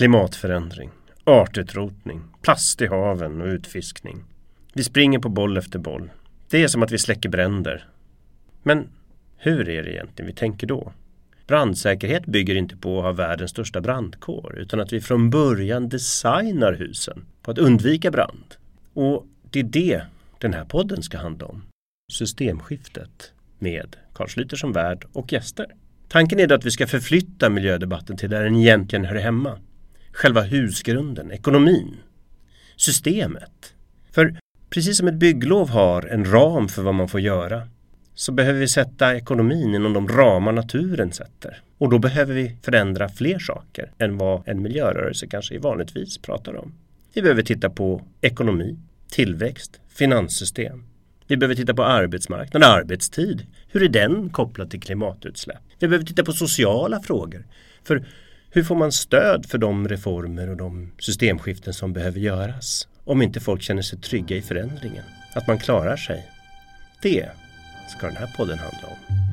klimatförändring, artutrotning, plast i haven och utfiskning. Vi springer på boll efter boll. Det är som att vi släcker bränder. Men hur är det egentligen vi tänker då? Brandsäkerhet bygger inte på att ha världens största brandkår utan att vi från början designar husen på att undvika brand. Och det är det den här podden ska handla om. Systemskiftet med Carl Schlüter som värd och gäster. Tanken är då att vi ska förflytta miljödebatten till där den egentligen hör hemma. Själva husgrunden, ekonomin, systemet. För precis som ett bygglov har en ram för vad man får göra så behöver vi sätta ekonomin inom de ramar naturen sätter. Och då behöver vi förändra fler saker än vad en miljörörelse kanske vanligtvis pratar om. Vi behöver titta på ekonomi, tillväxt, finanssystem. Vi behöver titta på arbetsmarknad, arbetstid. Hur är den kopplad till klimatutsläpp? Vi behöver titta på sociala frågor. För hur får man stöd för de reformer och de systemskiften som behöver göras? Om inte folk känner sig trygga i förändringen. Att man klarar sig. Det ska den här podden handla om.